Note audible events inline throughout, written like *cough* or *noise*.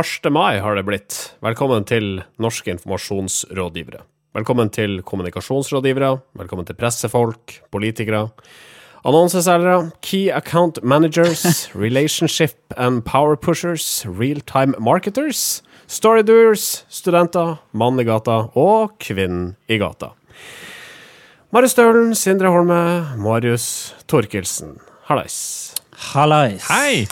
God uh, 1. mai har det blitt. Velkommen til Norske informasjonsrådgivere. Velkommen til kommunikasjonsrådgivere. Velkommen til pressefolk, politikere, annonseselgere, key account managers, *laughs* relationship and power pushers, real-time marketers, storydoers, studenter, mann i gata og kvinnen i gata. Marius Stølen, Sindre Holme, Marius Torkelsen. Hallais. Hallais. Hei!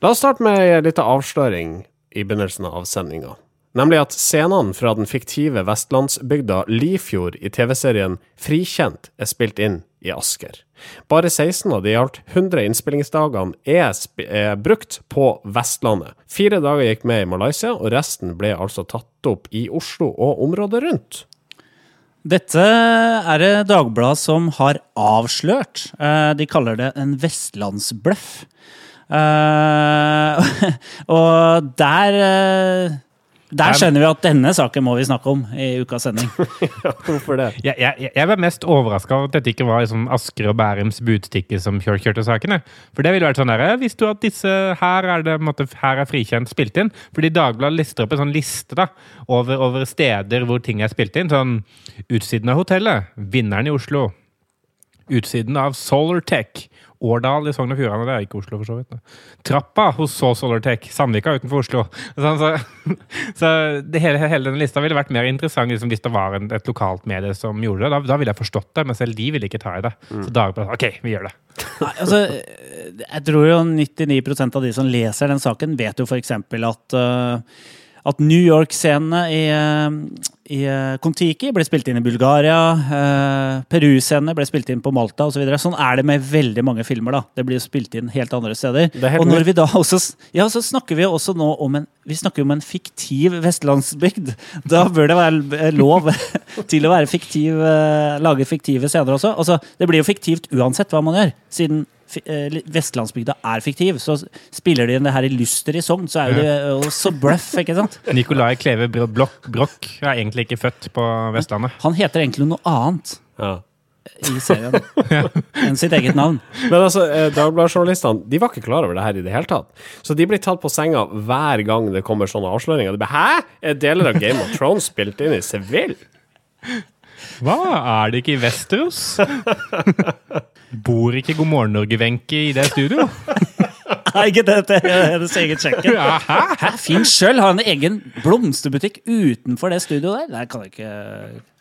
La oss starte med en liten avsløring i begynnelsen av sendinga. Nemlig at scenene fra den fiktive vestlandsbygda Lifjord i TV-serien Frikjent er spilt inn i Asker. Bare 16 av de i alt 100 innspillingsdagene er, er brukt på Vestlandet. Fire dager gikk med i Malaysia, og resten ble altså tatt opp i Oslo og området rundt. Dette er det Dagbladet som har avslørt. Eh, De kaller det en vestlandsbløff. Eh, *laughs* og der uh, Der skjønner vi at denne saken må vi snakke om i ukas sending. *laughs* Hvorfor det? Jeg, jeg, jeg var mest overraska over at dette ikke var liksom Asker og Bærums budstikke som kjørte sakene. For det ville vært sånn der, «Eh, Visste du at disse her er det, måtte, her er frikjent spilt inn? Fordi Dagbladet lister opp en sånn liste da, over, over steder hvor ting er spilt inn. Sånn utsiden av hotellet. Vinneren i Oslo. Utsiden av Solartech. Årdal i Sogn og Fjordane, det er ikke Oslo, for så vidt. Trappa hos Så Solartech, Sandvika utenfor Oslo. Så, så *laughs* så det, hele, hele denne lista ville vært mer interessant liksom, hvis det var en, et lokalt medie som gjorde det. Da, da ville jeg forstått det, men selv de ville ikke ta i det. Så Dagbladet OK, vi gjør det. Nei, altså, jeg tror jo 99% av de som leser den saken, vet jo f.eks. at uh, at New York-scenene i, uh, i uh, Kon-Tiki ble spilt inn i Bulgaria. Uh, Peru-scenene ble spilt inn på Malta osv. Så videre. sånn er det med veldig mange filmer. da. Det blir spilt inn helt andre steder. Er helt Og når vi da også, ja, så snakker vi også nå om en vi snakker om en fiktiv vestlandsbygd. Da bør det være eh, lov *laughs* til å fiktiv, eh, lage fiktive scener også. Altså, det blir jo fiktivt uansett hva man gjør. Siden eh, vestlandsbygda er fiktiv, så spiller de inn det her i Luster i Sogn, så er jo det også bluff, ikke sant? *laughs* Nicolai Kleve Bro- Broch er egentlig ikke født på Vestlandet. Han heter egentlig noe annet Ja. i serien enn sitt eget navn. *laughs* Men altså, eh, Dagbladet-journalistene de var ikke klar over det her i det hele tatt. Så de blir tatt på senga hver gang det kommer sånne avsløringer. De bare, Hæ? Er deler av Game of Thrones spilt inn i Seville? Hva? Er det ikke i Vesterås? *laughs* Bor ikke God morgen Norge-Wenche i det studio? *laughs* Nei, ikke dette er hennes eget kjøkken. Hæ? Finn sjøl har en egen blomsterbutikk utenfor det studioet der? Det kan jeg ikke,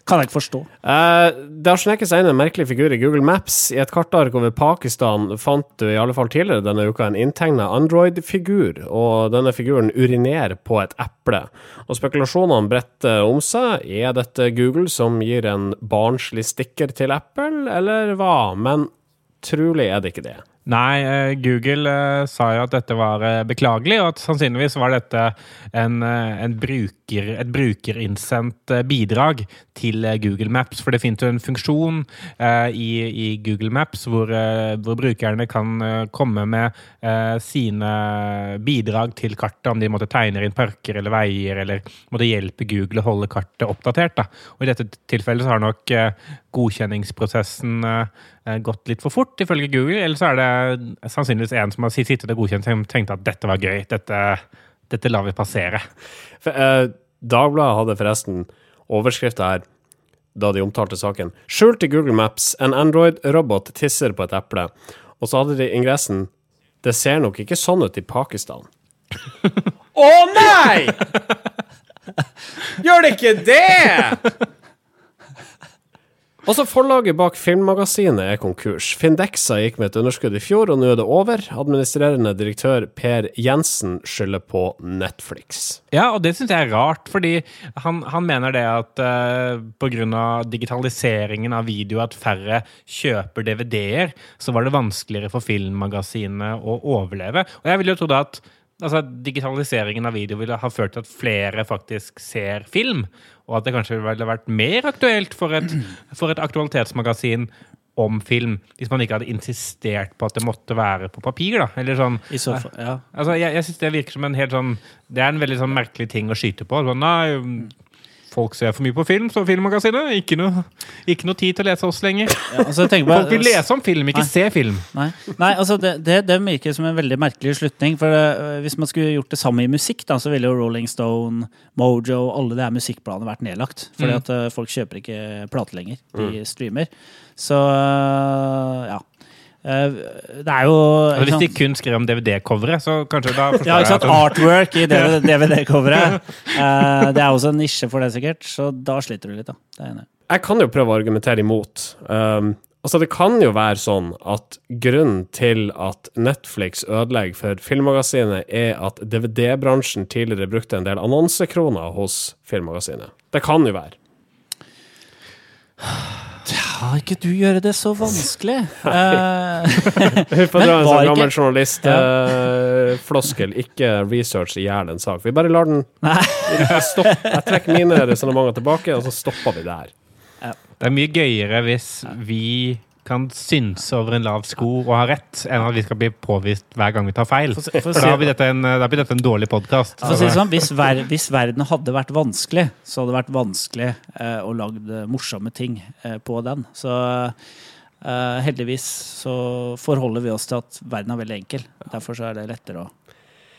kan jeg ikke forstå. Eh, seg inn en merkelig figur i Google Maps. I et kartark over Pakistan fant du i alle fall tidligere denne uka en inntegna Android-figur, og denne figuren urinerer på et eple. Og spekulasjonene bretter om seg. Er dette Google som gir en barnslig stikker til Apple, eller hva? Men trolig er det ikke det. Nei, eh, Google eh, sa jo at dette var eh, beklagelig, og at sannsynligvis var dette en, en bruker, et brukerinnsendt bidrag til Google Maps. For det finnes jo en funksjon i, i Google Maps hvor, hvor brukerne kan komme med sine bidrag til kartet, om de måtte tegne inn parker eller veier, eller måtte hjelpe Google å holde kartet oppdatert. Da. Og I dette tilfellet så har nok godkjenningsprosessen gått litt for fort, ifølge Google. Eller så er det sannsynligvis en som har sittet og godkjent og tenkte at dette var gøy. Dette, dette lar vi passere. For, eh, Dagbladet hadde forresten overskrifta her da de omtalte saken. Skjult i Google Maps, en Android-robot tisser på et eple. Og så hadde de ingressen Det ser nok ikke sånn ut i Pakistan. Å nei! Gjør det ikke det?! Også forlaget bak Filmmagasinet er konkurs. Findexa gikk med et underskudd i fjor, og nå er det over. Administrerende direktør Per Jensen skylder på Netflix. Ja, og det syns jeg er rart, fordi han, han mener det at uh, pga. digitaliseringen av video, at færre kjøper DVD-er, så var det vanskeligere for filmmagasinet å overleve. Og jeg ville jo trodd at altså, digitaliseringen av video ville ha ført til at flere faktisk ser film, og at det kanskje ville vært mer aktuelt for et, for et aktualitetsmagasin om film, hvis man ikke hadde insistert på at det måtte være på papir. da, eller sånn. Så fall, ja. Altså, jeg, jeg synes Det virker som en helt sånn Det er en veldig sånn merkelig ting å skyte på. Sånn, nei, folk ser for mye på film, så Filmmagasinet. Ikke noe, ikke noe tid til å lese oss lenger. Ja, altså, på- Folk vil lese om film, ikke Nei. se film. Nei, Nei altså det, det, det virker som en veldig merkelig slutning. For uh, Hvis man skulle gjort det samme i musikk, da, så ville jo Rolling Stone, Mojo, alle de her musikkbladene vært nedlagt. Fordi Mm. at uh, folk kjøper ikke plate lenger. De streamer. Så uh, ja. Eh, det er jo hvis de sant? kun skrev om DVD-coveret, så kanskje da forstår ja, ikke sant? jeg at Artwork i DVD-coveret. *laughs* Eh, det er også en nisje for det, sikkert. Så da sliter du litt, da. Det er jeg enig. Jeg kan jo prøve å argumentere imot. Um, altså Det kan jo være sånn at grunnen til at Netflix ødelegger for Filmmagasinet, er at DVD-bransjen tidligere brukte en del annonsekroner hos Filmmagasinet. Det kan jo være. Ja, ikke du gjøre det så vanskelig. Huff Vi får dra en sånn gammel journalistfloskel. ikke research i hjel en sak. Vi bare lar den stoppe. Jeg trekker mine resonnementer tilbake, og så stopper vi der. Det er mye gøyere hvis vi kan synse over en lav sko og ha rett, enn at vi skal bli påvist hver gang vi tar feil. For, for, For da blir dette en, da blir dette en dårlig podkast. si sånn, hvis, ver, hvis verden hadde vært vanskelig, så hadde det vært vanskelig eh, å lage morsomme ting eh, på den. Så eh, heldigvis så forholder vi oss til at verden er veldig enkel. Derfor så er det lettere å,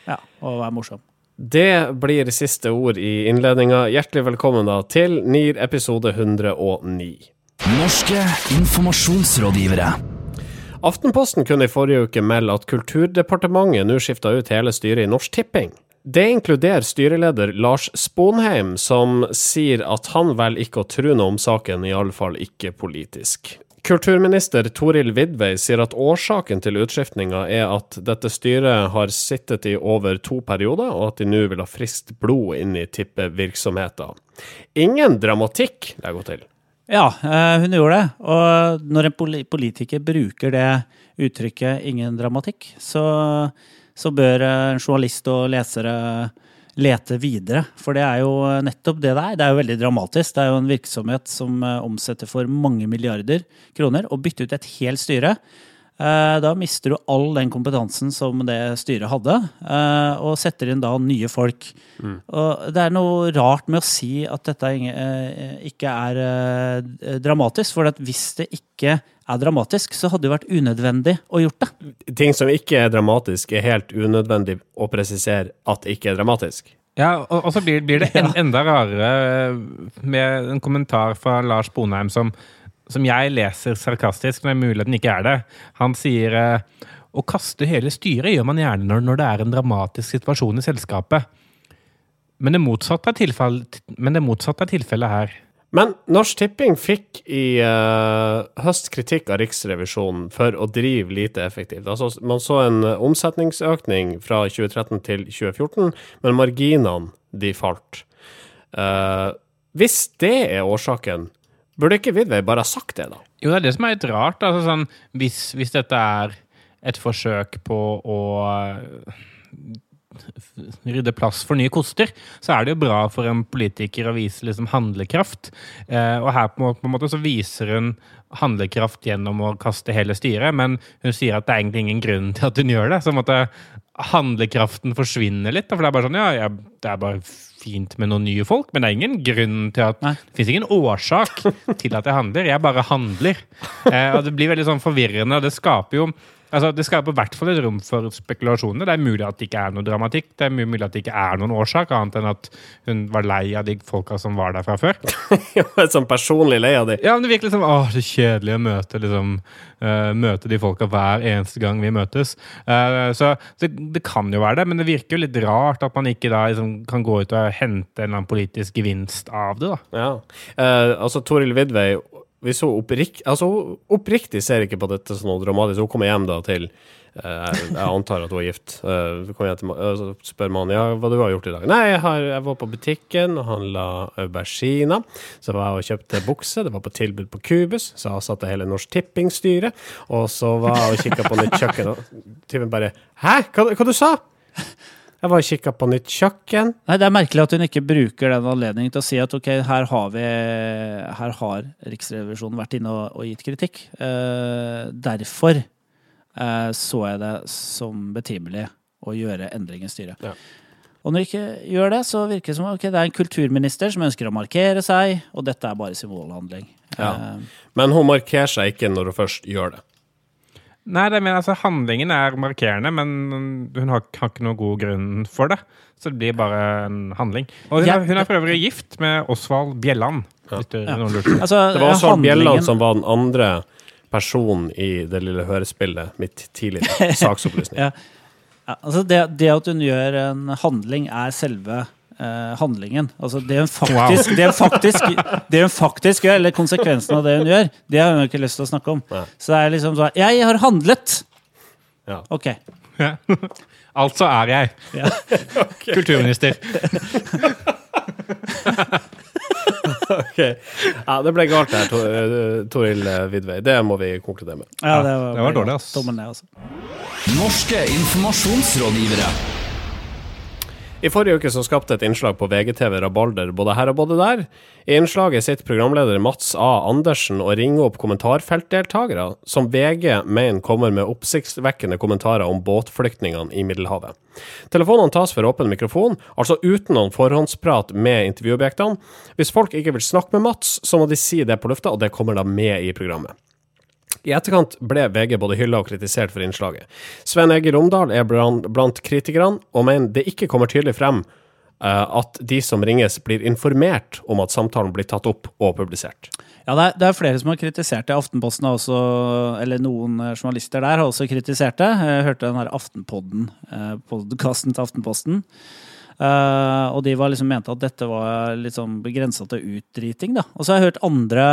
ja, å være morsom. Det blir siste ord i innledninga. Hjertelig velkommen da til NIR episode 109. Norske informasjonsrådgivere. Aftenposten kunne i forrige uke melde at Kulturdepartementet nå skifta ut hele styret i Norsk Tipping. Det inkluderer styreleder Lars Sponheim, som sier at han velger ikke å tro noe om saken, i alle fall ikke politisk. Kulturminister Toril Vidvei sier at årsaken til utskiftninga er at dette styret har sittet i over to perioder, og at de nå vil ha friskt blod inn i tippevirksomheten. Ingen dramatikk, legger hun til. Ja, eh, hun gjorde det. Og når en politiker bruker det uttrykket 'ingen dramatikk', så, så bør eh, en journalist og lesere lete videre. For det er jo nettopp det det er. Det er jo veldig dramatisk. Det er jo en virksomhet som eh, omsetter for mange milliarder kroner. Å bytte ut et helt styre da mister du all den kompetansen som det styret hadde, eh, og setter inn da nye folk. Og det er noe rart med å si at dette eh, ikke er eh, dramatisk, for at hvis det ikke er dramatisk, så hadde det vært unødvendig å gjort det. Ting som ikke er dramatisk, er helt unødvendig å presisere at ikke er dramatisk. Ja, og, og så blir, blir det en, *laughs* enda rarere med en kommentar fra Lars Bonheim som, som jeg leser sarkastisk, men mulig den ikke er det. Han sier eh, å kaste hele styret gjør man gjerne når, når det er en dramatisk situasjon i selskapet. Men det motsatte er tilfellet, men det er her. Men Norsk Tipping fikk i uh, høst kritikk av Riksrevisjonen for å drive lite effektivt. Altså, man så en omsetningsøkning fra 2013 til 2014, men marginene de falt. Uh, hvis det er årsaken, burde ikke Vidvei bare ha sagt det, da? Jo, det er det som er litt rart. Altså, sånn, hvis, hvis dette er et forsøk på å eh, rydde plass for nye koster, så er det jo bra for en politiker å vise liksom handlekraft. Eh, og her på, på en måte så viser hun handlekraft gjennom å kaste hele styret, men hun sier at det er egentlig ingen grunn til at hun gjør det. Så måte handlekraften forsvinner litt. For det er bare sånn, ja, ja, det er bare fint med noen nye folk, men det er ingen grunn til at Nei. Det fins ingen årsak til at jeg handler, jeg bare handler. *laughs* Eh, og det blir veldig sånn forvirrende, og det skaper jo Altså, Det skaper i hvert fall et rom for spekulasjoner. Det er mulig at det ikke er noe dramatikk. Det er mulig at det ikke er noen årsak, annet enn at hun var lei av de folka som var der fra før. *laughs* Sånn personlig lei av de. Ja, men det virker liksom åh, er kjedelig å møte liksom, uh, møte de folka hver eneste gang vi møtes. Uh, så det, det kan jo være det, men det virker jo litt rart at man ikke da liksom, kan gå ut og hente en eller annen politisk gevinst av det. da. Ja. Uh, altså, Toril Vidvei hvis hun oppriktig, altså, oppriktig ser ikke på dette som noe dramatisk. Hun kommer hjem da til eh, Jeg antar at hun er gift. Uh, kommer hjem til, eh, spør mannen ja, hva du har gjort i dag. Nei, jeg, har, jeg var på butikken og handla auberginer. Så var jeg og kjøpte bukse. Det var på tilbud på Cubus. Så jeg satte hele Norsk Tipping-styret. Og så var jeg og kikka på nytt kjøkken, og tyven bare Hæ, hva, hva du sa Jeg var og kikka på nytt kjøkken. Nei, Det er merkelig at hun ikke bruker den anledningen til å si at ok, her har, vi, her har Riksrevisjonen vært inne og, og gitt kritikk. Eh, derfor eh, så jeg det som betimelig å gjøre endring i styret. Ja. Og når hun ikke gjør det, så virker det som ok, det er en kulturminister som ønsker å markere seg, og dette er bare symbolhandling. Ja. Eh, Men hun markerer seg ikke når hun først gjør det. Nei, det, men altså, handlingen er markerende, men hun har, har ikke noen god grunn for det. Så det blir bare en handling. Og hun, Ja. er, hun er for øvrig gift med Osvald Bjelland. Ja. du, ja. altså, Det var Osvald handlingen- Bjelland som var den andre personen i det lille hørespillet mitt tidligere. *laughs* Saksopplysning. Ja. Ja, altså det, det at hun gjør en handling, er selve eh, handlingen. Altså det hun faktisk, det hun faktisk, det hun faktisk gjør, eller konsekvensen av det hun gjør, det har hun ikke lyst til å snakke om. Nei. Så det er liksom sånn Jeg har handlet! Ja. Ok. Ja. *laughs* altså er jeg Ja. *laughs* kulturminister. Ok. Ja, det ble galt her, Tor- eh, Toril Vidvei. Det må vi konkludere med. Ja, det var, det var dårlig, ass. Altså. Norske informasjonsrådgivere. I forrige uke så skapte et innslag på VGTV rabalder både her og både der. I innslaget sitter programleder Mats A. Andersen og ringer opp kommentarfeltdeltakere som VG mener kommer med oppsiktsvekkende kommentarer om båtflyktningene i Middelhavet. Telefonene tas for åpen mikrofon, altså uten noen forhåndsprat med intervjuobjektene. Hvis folk ikke vil snakke med Mats, så må de si det på lufta, og det kommer da med i programmet. I etterkant ble VG både hylla og kritisert for innslaget. Sven Egil Omdal er blant, kritikerne, og mener det ikke kommer tydelig frem eh, at de som ringes, blir informert om at samtalen blir tatt opp og publisert. Ja, det er, det er flere som har kritisert det. Aftenposten har også, eller noen eh, journalister der har også kritisert det. Jeg hørte den her Aftenpodden, eh, podkasten til Aftenposten. Uh, og de liksom mente at dette var litt sånn begrensa til utdriting. da. Og så har jeg hørt andre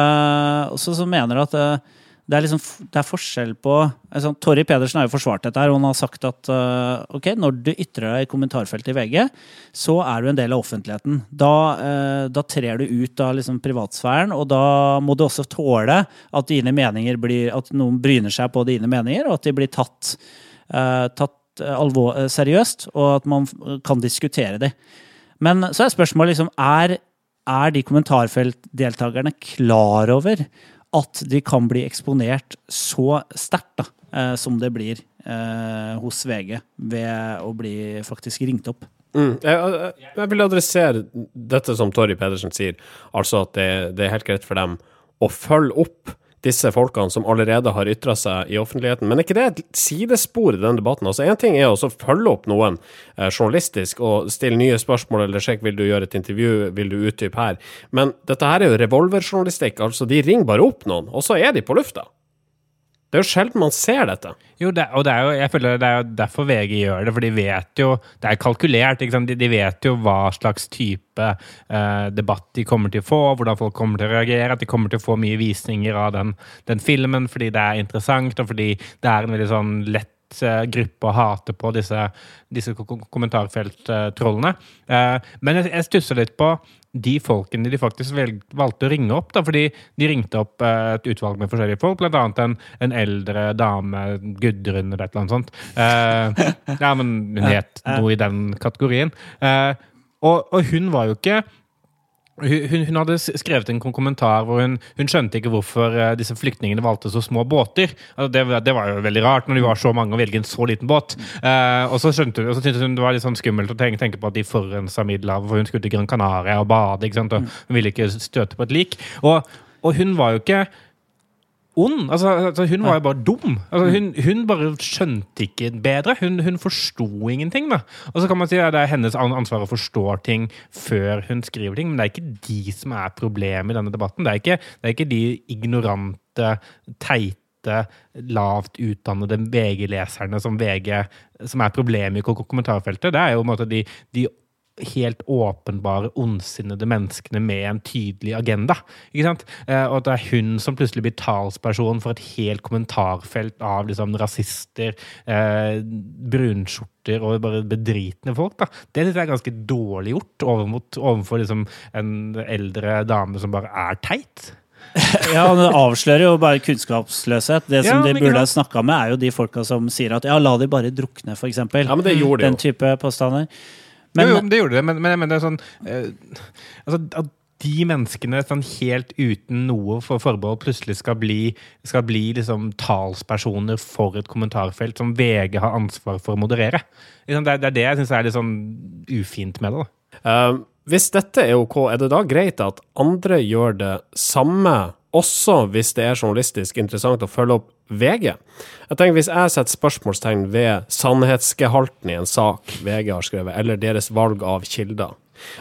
også som mener at eh, det er, liksom, det er forskjell på altså, Torry Pedersen har jo forsvart dette her, og han har sagt at uh, ok, når du ytrer deg i kommentarfeltet i VG, så er du en del av offentligheten. Da, uh, da trer du ut av liksom, privatsfæren, og da må du også tåle at dine meninger blir, at noen bryner seg på dine meninger, og at de blir tatt, uh, tatt alvor, seriøst, og at man kan diskutere dem. Men så er spørsmålet liksom, er, er de kommentarfeltdeltakerne klar over at de kan bli eksponert så sterkt eh, som det blir eh, hos VG ved å bli faktisk ringt opp? Mm. Jeg, jeg- jeg vil adressere dette som Torry Pedersen sier, altså at det, det er helt greit for dem å følge opp disse folkene som allerede har ytra seg i offentligheten. Men er ikke det et sidespor i den debatten? Altså, Én ting er å følge opp noen eh, journalistisk og stille nye spørsmål eller sjekke vil du gjøre et intervju, vil du utdype her. Men dette her er jo revolverjournalistikk. altså De ringer bare opp noen, og så er de på lufta. Det er jo sjelden man ser dette. Jo, det, og det er jo, jeg føler det er jo derfor VG gjør det, for de vet jo Det er kalkulert. De, de vet jo hva slags type eh, debatt de kommer til å få, hvordan folk kommer til å reagere, at de kommer til å få mye visninger av den, den filmen fordi det er interessant, og fordi det er en veldig sånn lett eh, gruppe å hate på disse, disse ko- ko- kommentarfelttrollene. Eh, men jeg, stusser litt på de folkene de faktisk valgte å ringe opp. Da, fordi de ringte opp eh, et utvalg med forskjellige folk, annet en, en eldre dame, Gudrun eller et eller annet sånt. Eh, *laughs* ja, men hun het noe i den kategorien. Eh, og, og hun var jo ikke hun, hun- hadde skrevet en kommentar hvor hun, hun skjønte ikke hvorfor eh, disse flyktningene valgte så små båter. Altså, det, det var jo veldig rart når de var så mange å velge en så liten båt. Uh, og så skjønte hun, og så syntes hun det var litt sånn skummelt å tenke, tenke på at de forurensa Middelhavet, for hun skulle til Gran Canaria og bade, ikke sant? og hun ville ikke støte på et lik. Og, og hun var jo ikke ond. Altså, altså, hun var jo bare dum. Altså, hun, hun bare skjønte ikke bedre. Hun, hun forsto ingenting. da. Og så kan man si at det er hennes ansvar å forstå ting før hun skriver ting, men det er ikke de som er problemet i denne debatten. Det er ikke, det er ikke de ignorante, teite, lavt utdannede VG-leserne som VG som er problemet i kommentarfeltet. Det er jo de, de helt åpenbare ondsinnede menneskene med en tydelig agenda. Ikke sant? Eh, og at det er hun som plutselig blir talsperson for et helt kommentarfelt av liksom, rasister, eh, brunskjorter og bare bedritne folk. Da. Det synes jeg er ganske dårlig gjort overmot, overfor liksom, en eldre dame som bare er teit. *laughs* Ja, Det avslører jo bare kunnskapsløshet. Det som Ja, de burde ha snakka med, er jo de folka som sier at ja, la de bare drukne, f.eks. Ja, men det gjorde de Den jo. type påstander. Men, Men jo, jo, det gjorde det, men, men men det er sånn eh, altså, at de menneskene sånn helt uten noe for forbehold plutselig skal bli, skal bli liksom talspersoner for et kommentarfelt som VG har ansvar for å moderere. Liksom, Det er, det, jeg syns er litt sånn ufint med det. da. Eh, hvis dette er ok, er det da greit at andre gjør det samme, også hvis det er journalistisk interessant å følge opp VG? Jeg tenker Hvis jeg setter spørsmålstegn ved sannhetsgehalten i en sak VG har skrevet, eller deres valg av kilder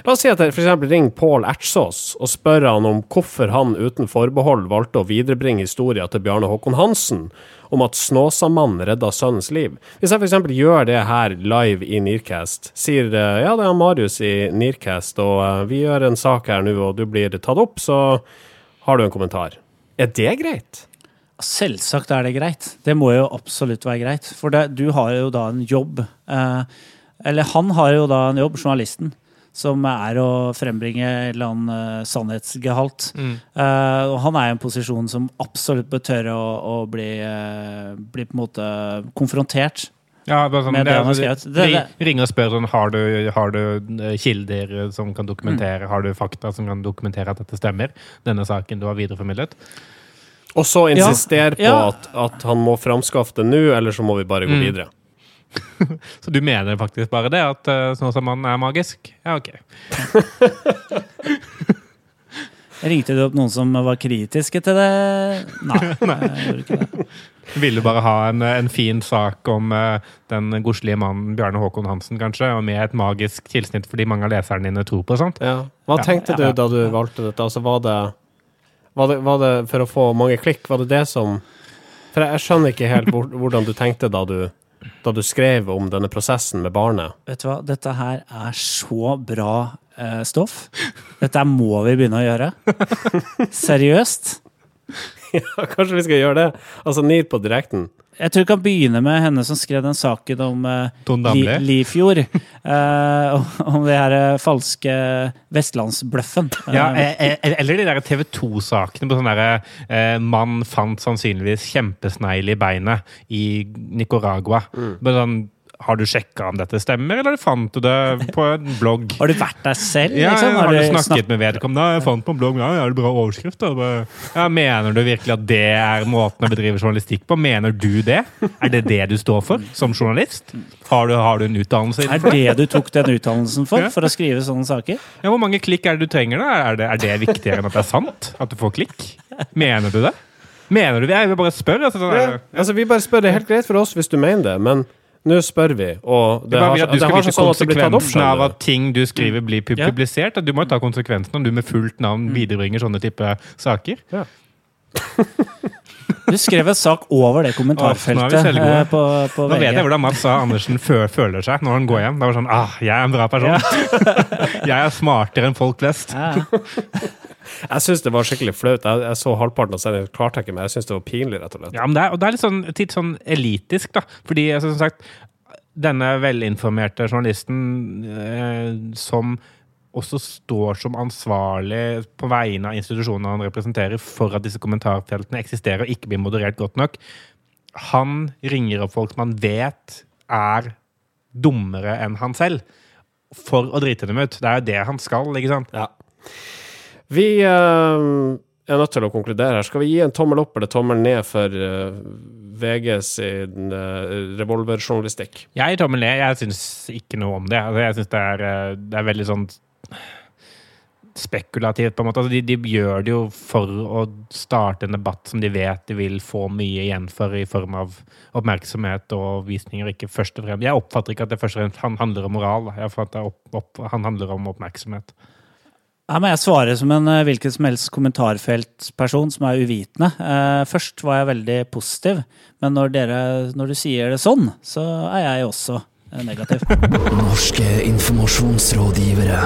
La oss si at jeg f.eks. ringer Pål Ertsås og spør han om hvorfor han uten forbehold valgte å viderebringe historien til Bjarne Håkon Hansen om at Snåsamannen redda sønnens liv. Hvis jeg f.eks. gjør det her live i Nearcast, sier eh, ja, det er Marius i Nearcast, og eh, vi gjør en sak her nå, og du blir tatt opp, så har du en kommentar. Er det greit? Selvsagt er det greit. Det må jo absolutt være greit. For det, du har jo da en jobb eh, Eller han har jo da en jobb, journalisten, som er å frembringe en eller annen eh, sannhetsgehalt. Eh, og han er i en posisjon som absolutt bør tørre å, å bli, eh, bli på en måte konfrontert. Ja, bare sånn, Med det det, han har skrevet. Det- ring, ring og spør sånn Har du, har du eh, kilder som kan dokumentere Har du fakta som kan dokumentere at dette stemmer? Denne saken du har videreformidlet? Og så Ja, ja. på at, at han må framskaffe det nå, eller så må vi bare gå Mm. videre. *laughs* Så du mener faktisk bare det? At sånn som han er magisk? Ja, ok. *laughs* Ringte du opp noen som var kritiske til det? Nei. *laughs* jeg gjorde ikke det. Ville bare ha en, en fin sak om uh, den godslige mannen Bjarne Håkon Hansen, kanskje? Og med et magisk tilsnitt fordi mange av leserne dine tror på sånt? Ja. Hva Ja. tenkte du da du valgte dette? Altså, var det, var det Var det for å få mange klikk? Var det det som For jeg, jeg skjønner ikke helt hvordan du tenkte da du, da du skrev om denne prosessen med barnet. Vet du hva, dette her er så bra eh, stoff. Dette må vi begynne å gjøre. Seriøst. *laughs* Ja, kanskje vi skal gjøre det? Altså NIR på direkten. Jeg tror vi kan begynne med henne som skrev den saken om uh, Li, Lifjord. *laughs* uh, om det her eh, falske vestlandsbløffen. Ja, eller de der TV 2-sakene på sånn derre Mann fant sannsynligvis kjempesnegl i beinet i Nicaragua. Mm. sånn, har du sjekka om dette stemmer, eller fant du det på en blogg? *laughs* har du vært der selv? Ja, liksom? ja, har du snakket- snak med vedkommende? Ja, jeg fant på en blogg, ja, er det bra overskrift? Da? Ja, mener du virkelig at det er måten å bedrive journalistikk på? Mener du det? Er det det du står for som journalist? Har du, har du en utdannelse Er innenfor det? det du tok den utdannelsen for? For å skrive sånne saker? Ja, hvor mange klikk er det du trenger? da? Er det, er det viktigere enn at det er sant? At du får klikk? Mener du det? Mener du det? Jeg vil bare spørre. Altså, sånn, Ja, altså, vi bare spør. Det er helt greit for oss hvis du mener det, men nå spør vi, og det Det har, at du det skal har vite sånn at det blir tatt opp. konsekvensen av at ting du skriver, blir pu- Ja. publisert. Du må jo ta konsekvensen om du med fullt navn viderebringer sånne type saker. Du skrev en sak over det kommentarfeltet selvgode. nå, på, på Nå vet jeg hvordan Mats A. Andersen føler seg når han går hjem. Det var sånn ah, jeg er en bra person. *laughs* jeg er smartere enn folk flest. Ja. Jeg syns det var skikkelig flaut. Jeg, jeg så halvparten av serien, klarte jeg ikke, men jeg syns det var pinlig, rett og slett. Ja, men det er, og det er litt sånn, litt sånn elitisk, da. Fordi altså, som sagt, denne velinformerte journalisten eh, som også står som ansvarlig på vegne av institusjonene han representerer for at disse kommentarfeltene eksisterer og ikke blir moderert godt nok, han ringer opp folk som han vet er dummere enn han selv, for å drite dem ut. Det er jo det han skal, ikke sant? Ja. Vi uh, er nødt til å konkludere her. Skal vi gi en tommel opp eller tommel ned for uh, VG sin uh, revolverjournalistikk? Jeg gir tommel ned. Jeg syns ikke noe om det. Altså, jeg syns det, eh, det er veldig sånn spekulativt, på en måte. Altså, de, de gjør det jo for å starte en debatt som de vet de vil få mye igjen for i form av oppmerksomhet og visninger. ikke først og fremst. Jeg oppfatter ikke at det først og fremst handler om moral. Jeg opp, opp, han handler om oppmerksomhet. Her må jeg svare som en eh, hvilken som helst kommentarfeltperson som er uvitende. Eh, først var jeg veldig positiv, men når, dere, når du sier det sånn, så er jeg også eh, negativ. *laughs* Norske informasjonsrådgivere.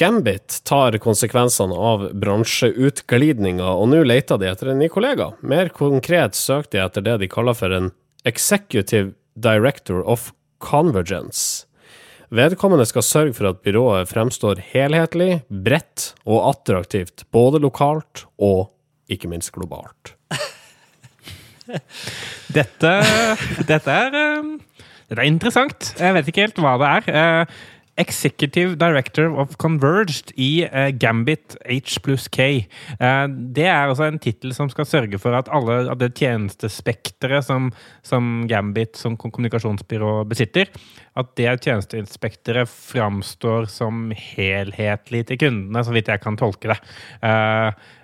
Gambit tar konsekvensene av bransjeutglidninga, og nå leter de etter en ny kollega. Mer konkret søker de etter det de kaller for en Executive Director of Convergence. Vedkommende skal sørge for at byrået fremstår helhetlig, bredt og attraktivt, både lokalt og ikke minst globalt. *laughs* Dette, dette, er, eh, dette er interessant. Jeg vet ikke helt hva det er. Executive Director of Converged i eh, Gambit H pluss K. Eh, det er altså en tittel som skal sørge for at alle av det tjenestespekteret som, som Gambit som kommunikasjonsbyrå besitter, at det tjenestespekteret framstår som helhetlig til kundene, så vidt jeg kan tolke det. Eh,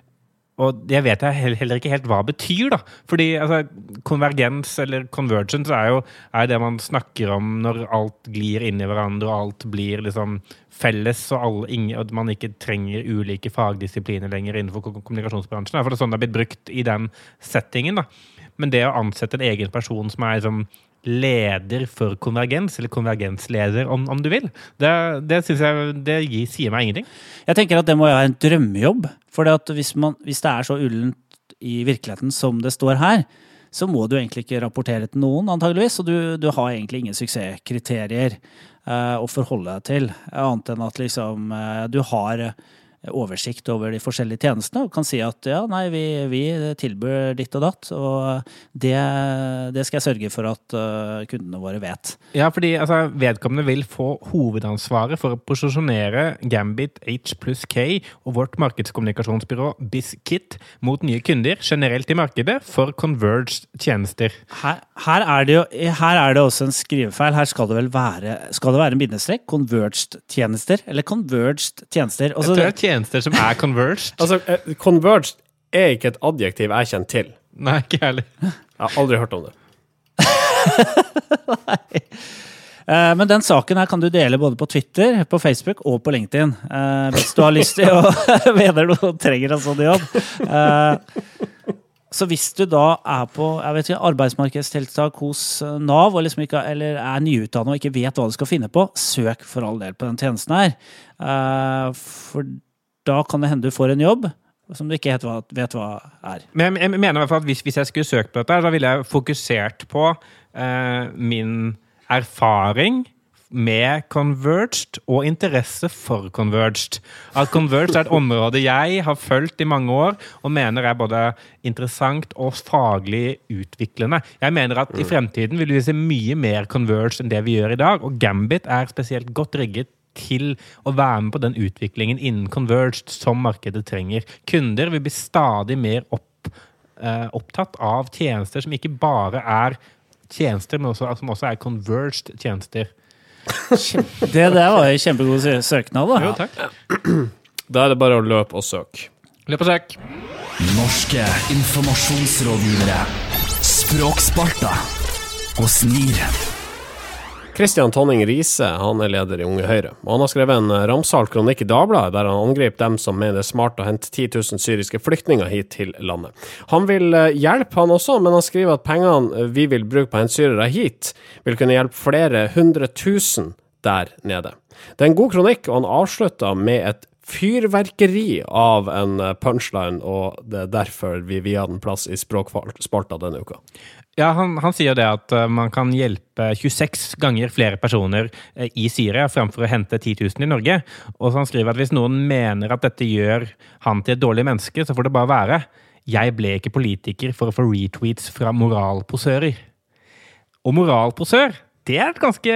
og jeg vet jeg heller ikke helt hva det betyr, da. Fordi altså, konvergens eller convergence er jo er det man snakker om når alt glir inn i hverandre og alt blir liksom felles, og, alle, ingen, og man ikke trenger ulike fagdisipliner lenger innenfor kommunikasjonsbransjen. For det er sånn det har blitt brukt i den settingen. da. Men det å ansette en egen person som er liksom leder for konvergens, eller konvergensleder, om, om du vil, det, det synes jeg det gir, sier meg ingenting. Jeg tenker at det må være en drømmejobb. For hvis, man, hvis det er så ullent i virkeligheten som det står her, så må du egentlig ikke rapportere til noen, antageligvis. Og du, du har egentlig ingen suksesskriterier eh, å forholde deg til, annet enn at liksom eh, du har oversikt over de forskjellige tjenestene og kan si at ja, nei, vi, vi tilbyr ditt og datt, og det, det skal jeg sørge for at eh, kundene våre vet. Ja, fordi altså, vedkommende vil få hovedansvaret for å posisjonere Gambit H pluss K og vårt markedskommunikasjonsbyrå BizKit mot nye kunder generelt i markedet for converged tjenester. Her, her, er det jo, her er det også en skrivefeil. Her skal det vel være Skal det være en bindestrek? Converged tjenester? Eller converged tjenester? Jeg Altså, tror det er tjenester som er converged. Altså, eh, converged er ikke et adjektiv jeg kjenner til. Nei, ikke heller. Jeg har aldri hørt om det. *laughs* Eh, men den saken her kan du dele både på Twitter, på Facebook og på LinkedIn. eh, hvis du har lyst til å *laughs* mener du trenger en sånn jobb. Eh, så hvis du da er på jeg vet ikke, arbeidsmarkedstiltak hos Nav, og liksom ikke, eller er nyutdannet og ikke vet hva du skal finne på, søk for all del på den tjenesten her. Eh, for da kan det hende du får en jobb som du ikke helt hva- vet hva er. Men jeg mener i hvert fall at hvis, hvis jeg skulle søkt på dette, da ville jeg fokusert på eh, min erfaring med converged og interesse for converged. At converged er et område jeg har fulgt i mange år og mener er både interessant og faglig utviklende. Jeg mener at i fremtiden vil vi se mye mer converged enn det vi gjør i dag, og Gambit er spesielt godt rigget til å være med på den utviklingen innen converged som markedet trenger. Kunder vil bli stadig mer opp, eh, opptatt av tjenester som ikke bare er tjenester, men også, som også er converged tjenester. *laughs* Det der var en kjempegod søknad, da. takk. *clears throat* Da er det bare å løpe og søke. Løp og søk. Norske informasjonsrådgivere. Språksparta. Hos NIR. Kristian Tonning Riise han er leder i Unge Høyre, og han har skrevet en eh, ramsalt kronikk i Dagbladet der han angriper dem som mener det er smart å hente 10 000 syriske flyktninger hit til landet. Han vil eh, hjelpe, han også, men han skriver at pengene eh, vi vil bruke på å hente syrere hit, vil kunne hjelpe flere hundre tusen der nede. Det er en god kronikk, og han avslutter med et fyrverkeri av en punchline, og det er derfor vi vier den plass i Språkspalta denne uka. Ja, han, han sier det at eh, man kan hjelpe 26 ganger flere personer eh, i Syria fremfor å hente 10 000 i Norge. Og så han skriver at hvis noen mener at dette gjør han til et dårlig menneske, så får det bare være. Jeg ble ikke politiker for å få retweets fra moralposører. Og moralposør, det er et ganske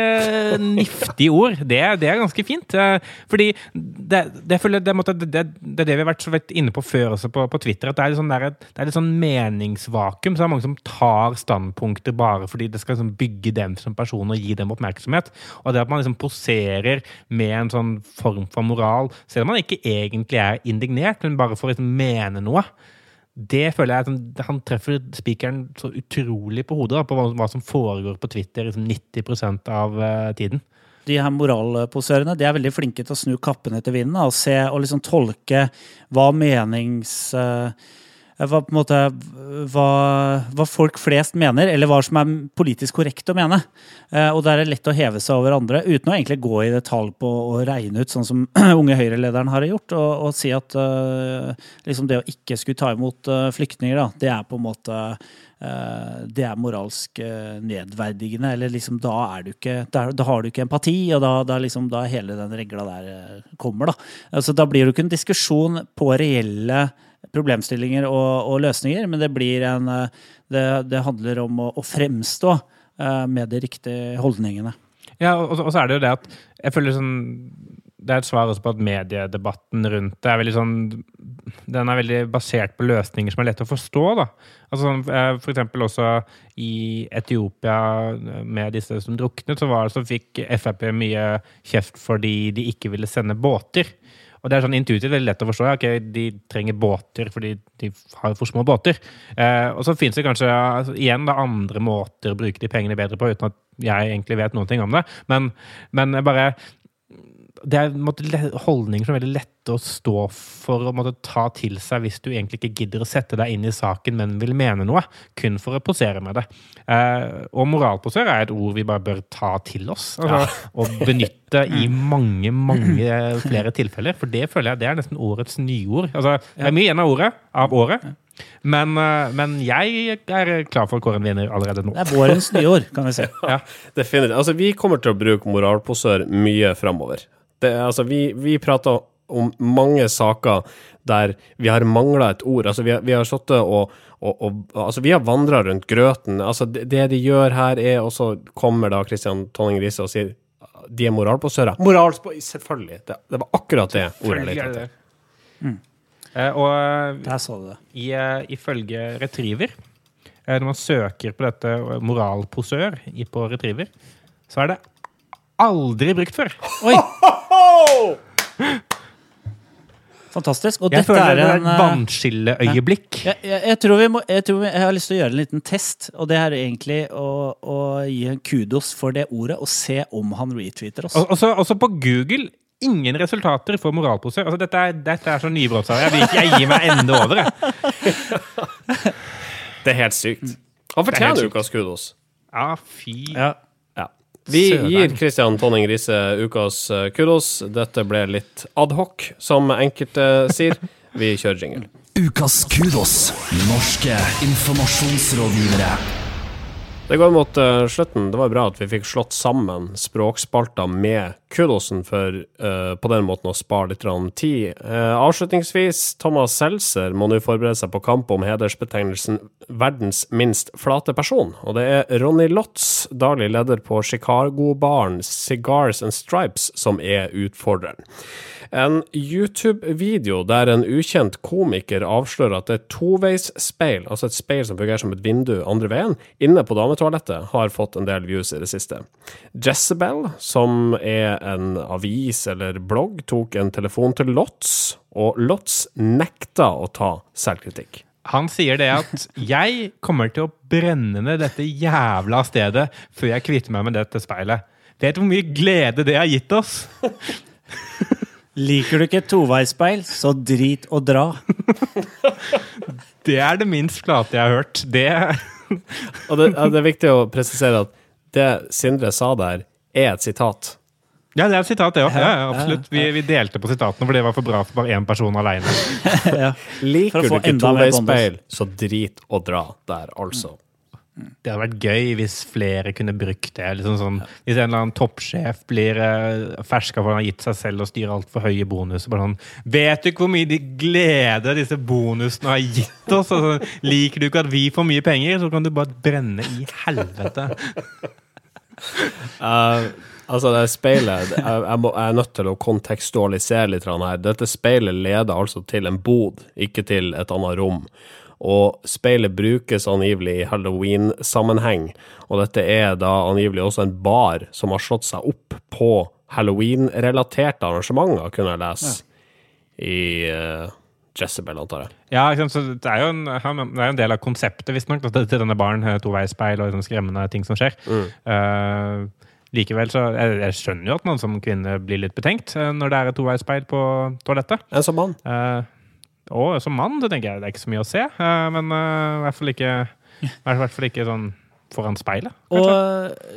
niftig ord. Det, det er ganske fint. eh, Fordi det, det, det, måtte- det, det er det vi har vært så vidt inne på før også på, på Twitter, at det er, litt sånn der, det er litt sånn meningsvakuum. Så det er mange som tar standpunkter bare fordi det skal liksom bygge dem som person og gi dem oppmerksomhet. Og det at man liksom poserer med en sånn form for moral, selv om man ikke egentlig er indignert, men bare for å liksom mene noe. Det føler jeg at han- treffer spikeren så utrolig på hodet da, på hva, som foregår på Twitter liksom 90 av eh, tiden. de her moralposørene de er veldig flinke til å snu kappen etter vinden da, og se og liksom tolke hva menings... eh, hva, på en måte, hva, hva folk flest mener, eller hva som er politisk korrekt å mene. Eh, og der er det lett å heve seg over andre, uten å egentlig gå i detalj på å regne ut, sånn som *clears throat* unge Høyre-lederen har gjort, og, og si at eh, liksom det å ikke skulle ta imot eh, flyktninger, da, det er på en måte eh, det er moralsk eh, nedverdigende. Eller liksom, da, er du ikke, da, har du ikke empati, og da, da, liksom, da hele den regla der eh, kommer. Da. Altså, da blir det ikke en diskusjon på reelle problemstillinger og, og løsninger, men det en eh, Det, det handler om å, å fremstå eh, med de riktige holdningene. Ja, og, og så er det jo det at jeg føler sånn Det er et svar også på at mediedebatten rundt det er veldig sånn Den er veldig basert på løsninger som er lette å forstå, da. Altså sånn, eh, For eksempel også i Etiopia med disse som druknet, så, var, så fikk Frp mye kjeft fordi de ikke ville sende båter. Og det er sånn intuitivt veldig lett å forstå. Ja, De trenger båter fordi de har for små båter. Eh, og så finnes det kanskje altså, igjen da, andre måter å bruke de pengene bedre på, uten at jeg egentlig vet noen ting om det. Men, men bare det er en måte, holdninger som er veldig lette å stå for og måtte ta til seg hvis du egentlig ikke gidder å sette deg inn i saken, men vil mene noe, kun for å posere med det. Eh, og moralposer er et ord vi bare bør ta til oss, altså, og benytte i mange, mange flere tilfeller. For det føler jeg det er nesten årets nyord. Altså, det er mye igjen av ordet, av året. Men, eh, men jeg er klar for å kåre en vinner allerede nå. Det er vårens nyår, kan vi si. Ja. Definitivt. Altså, vi kommer til å bruke moralposør mye framover. Det, altså, vi, vi prater om mange saker der vi har mangla et ord. Altså, vi har, vi har sittet og, og, og Altså, vi har vandra rundt grøten. Altså, det, det de gjør her, er Og så kommer da Kristian Tonning Riise og sier de er moralposører. Moralspo... Selvfølgelig. Det, det var akkurat det ordet jeg lette etter. Eh, og Der sa du det. i, eh, ifølge Retriever, eh, når man søker på dette eh, moralposør på Retriever, så er det aldri brukt før. Oi! *laughs* Fantastisk. Og Jeg dette føler er det er en et eh, vannskilleøyeblikk. jeg, jeg, jeg, tror vi må, jeg, tror vi, jeg har lyst til å gjøre en liten test, og det er egentlig å, å gi en kudos for det ordet og se om han retweeter oss. Og- Også, også på Google ingen resultater for moralpose. Altså, dette, er, dette er så nybrottsarbeid. Jeg, vil ikke- jeg gir meg ende over. Jeg. Det er helt sykt. Han er fortjener ukas kudos. Ja, fy. Ja. Vi gir Kristian Tonning Riise ukas eh, kudos. Dette ble litt adhoc, som enkelte sier. Vi kjører jingle. Ukas kudos. Norske informasjonsrådgivere. Det går mot uh, slutten. Det var bra at vi fikk slått sammen språkspalta med kudosen, for uh, på den måten å spare litt tid. Uh, avslutningsvis, Thomas Seltzer må nå forberede seg på kamp om hedersbetegnelsen 'verdens minst flate person'. Og det er Ronny Lotz, daglig leder på Chicago-baren Cigars and Stripes, som er utfordreren. En YouTube-video der en ukjent komiker avslører at det er toveisspeil, altså et speil som fungerer som et vindu andre veien, inne på dametoalettet, har fått en del views i det siste. Jezebel, som er en avis eller blogg, tok en telefon til Lotz, og Lotz nekta å ta selvkritikk. Han sier det at 'jeg kommer til å brenne ned dette jævla stedet før jeg kvitter meg med dette speilet'. Vet du hvor mye glede det har gitt oss? *laughs* Liker du ikke toveisspeil, så drit og dra. *laughs* Det er det minst flate jeg har hørt. Det Og det, det er viktig å presisere at det Sindre sa der, er et sitat. Ja, det er et sitat, det òg. Ja, ja, absolutt. Vi, vi delte på sitatene, for det var for bra for bare én person aleine. *laughs* ja. Liker du ikke toveisspeil, så drit og dra der, altså. Det hadde vært gøy hvis flere kunne brukt det. Liksom sånn, hvis en eller annen toppsjef blir uh, ferska for han har gitt seg selv og styrer altfor høye bonuser. Sånn, Vet du ikke hvor mye de glede disse bonusene har gitt oss? Altså, liker du ikke at vi får mye penger, så kan du bare brenne i helvete. Uh, *laughs* altså, det speilet jeg, jeg, jeg er nødt til å kontekstualisere litt her. Dette speilet leder altså til en bod, ikke til et annet rom. Og speilet brukes angivelig i halloween-sammenheng. Og dette er da angivelig også en bar som har slått seg opp på halloween-relaterte arrangementer, kunne jeg lese i uh, Jezebel, antar jeg. Ja, så Det er jo en, det er en del av konseptet visstnok til denne baren. eh, Toveisspeil og sånne skremmende ting som skjer. Eh, likevel så jeg, jeg skjønner jo at man som kvinne blir litt betenkt når det er et toveisspeil på toalettet. En som mann. Eh, og som mann, det tenker jeg det er ikke så mye å se. eh, men eh, i hvert fall ikke hvert fall ikke sånn foran speilet. Og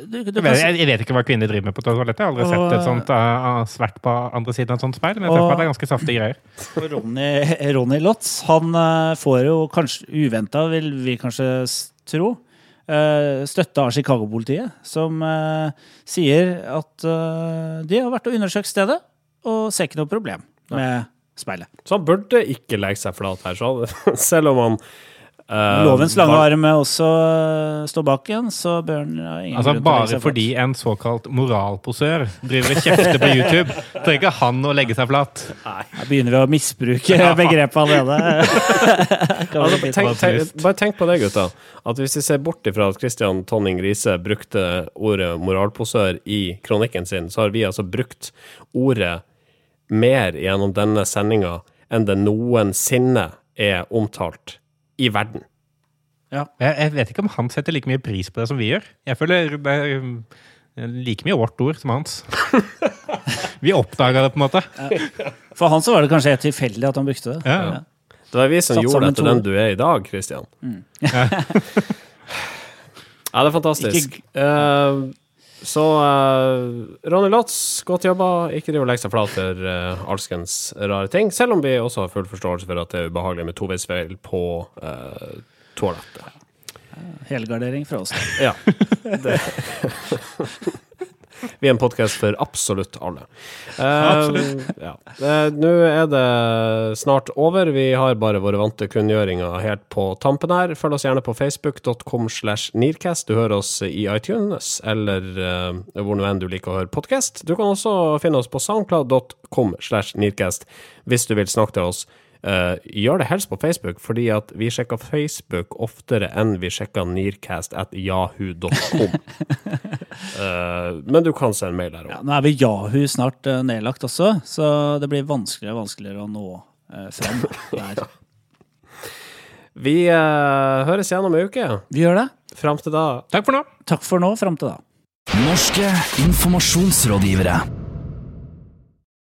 du, du Jeg vet, jeg, vet ikke hva kvinner driver med på toalettet. Jeg har aldri sett et sånt uh, svert på andre siden av et sånt speil. Men jeg og, det er ganske saftige greier. *laughs* Og Ronny, Ronny Lotz han eh, får jo kanskje uventa, vil vi kanskje tro, eh, støtte av Chicago-politiet, som eh, sier at eh, de har vært og undersøkt stedet og ser ikke noe problem med speilet. Så han burde ikke legge seg flat her. Så *laughs* selv om han Uh, Lovens lange bar- arm også øh, står bak igjen, så bør han ha ingen Altså grunn til å legge Bare fordi en såkalt moralposør driver og kjefter på YouTube, trenger ikke han å legge seg flat. Her begynner vi å misbruke *laughs* begrepet allerede. *laughs* Altså, tenk, tenk, bare tenk på det, gutta. At hvis vi ser bort ifra at Christian Tonning Riise brukte ordet moralposør i kronikken sin, så har vi altså brukt ordet mer gjennom denne sendinga enn det noensinne er omtalt i verden. Jeg, jeg vet ikke om han setter like mye pris på det som vi gjør. Jeg føler det er um, like mye vårt ord som hans. *laughs* Vi oppdaga det, på en måte. For han så var det kanskje helt tilfeldig at han brukte det. Ja. Det var vi som Satt gjorde det til den du er i dag, Christian. *laughs* ja, det er fantastisk. Eh, så uh, Ronny Lotz, godt jobba. Ikke driv og legg seg flat for uh, alskens rare ting. Selv om vi også har full forståelse for at det er ubehagelig med toveisfeil på uh, toalettet. Helgardering fra oss. Ja. *laughs* Det. *laughs* Vi er en podkast for absolutt alle. Eh, ja. uh, Nå er det snart over. Vi har bare våre vante kunngjøringer helt på tampen her. Følg oss gjerne på facebook.com slash nearcast. Du hører oss i iTunes, eller uh, hvor nå enn du liker å høre podkast. Du kan også finne oss på soundcloud.com slash nearcast hvis du vil snakke til oss. Eh, gjør det helst på Facebook, fordi at vi sjekker Facebook oftere enn vi sjekker nearcast at yahoo.com. uh, *laughs* men du kan sende mail der òg. Ja, nå er vi Yahoo snart uh, nedlagt også, så det blir vanskeligere og vanskeligere å nå uh, fram *laughs* der. Vi eh, høres igjen om ei uke. Vi gjør det. Fram til da Takk for nå. Takk for nå, fram til da. Norske informasjonsrådgivere.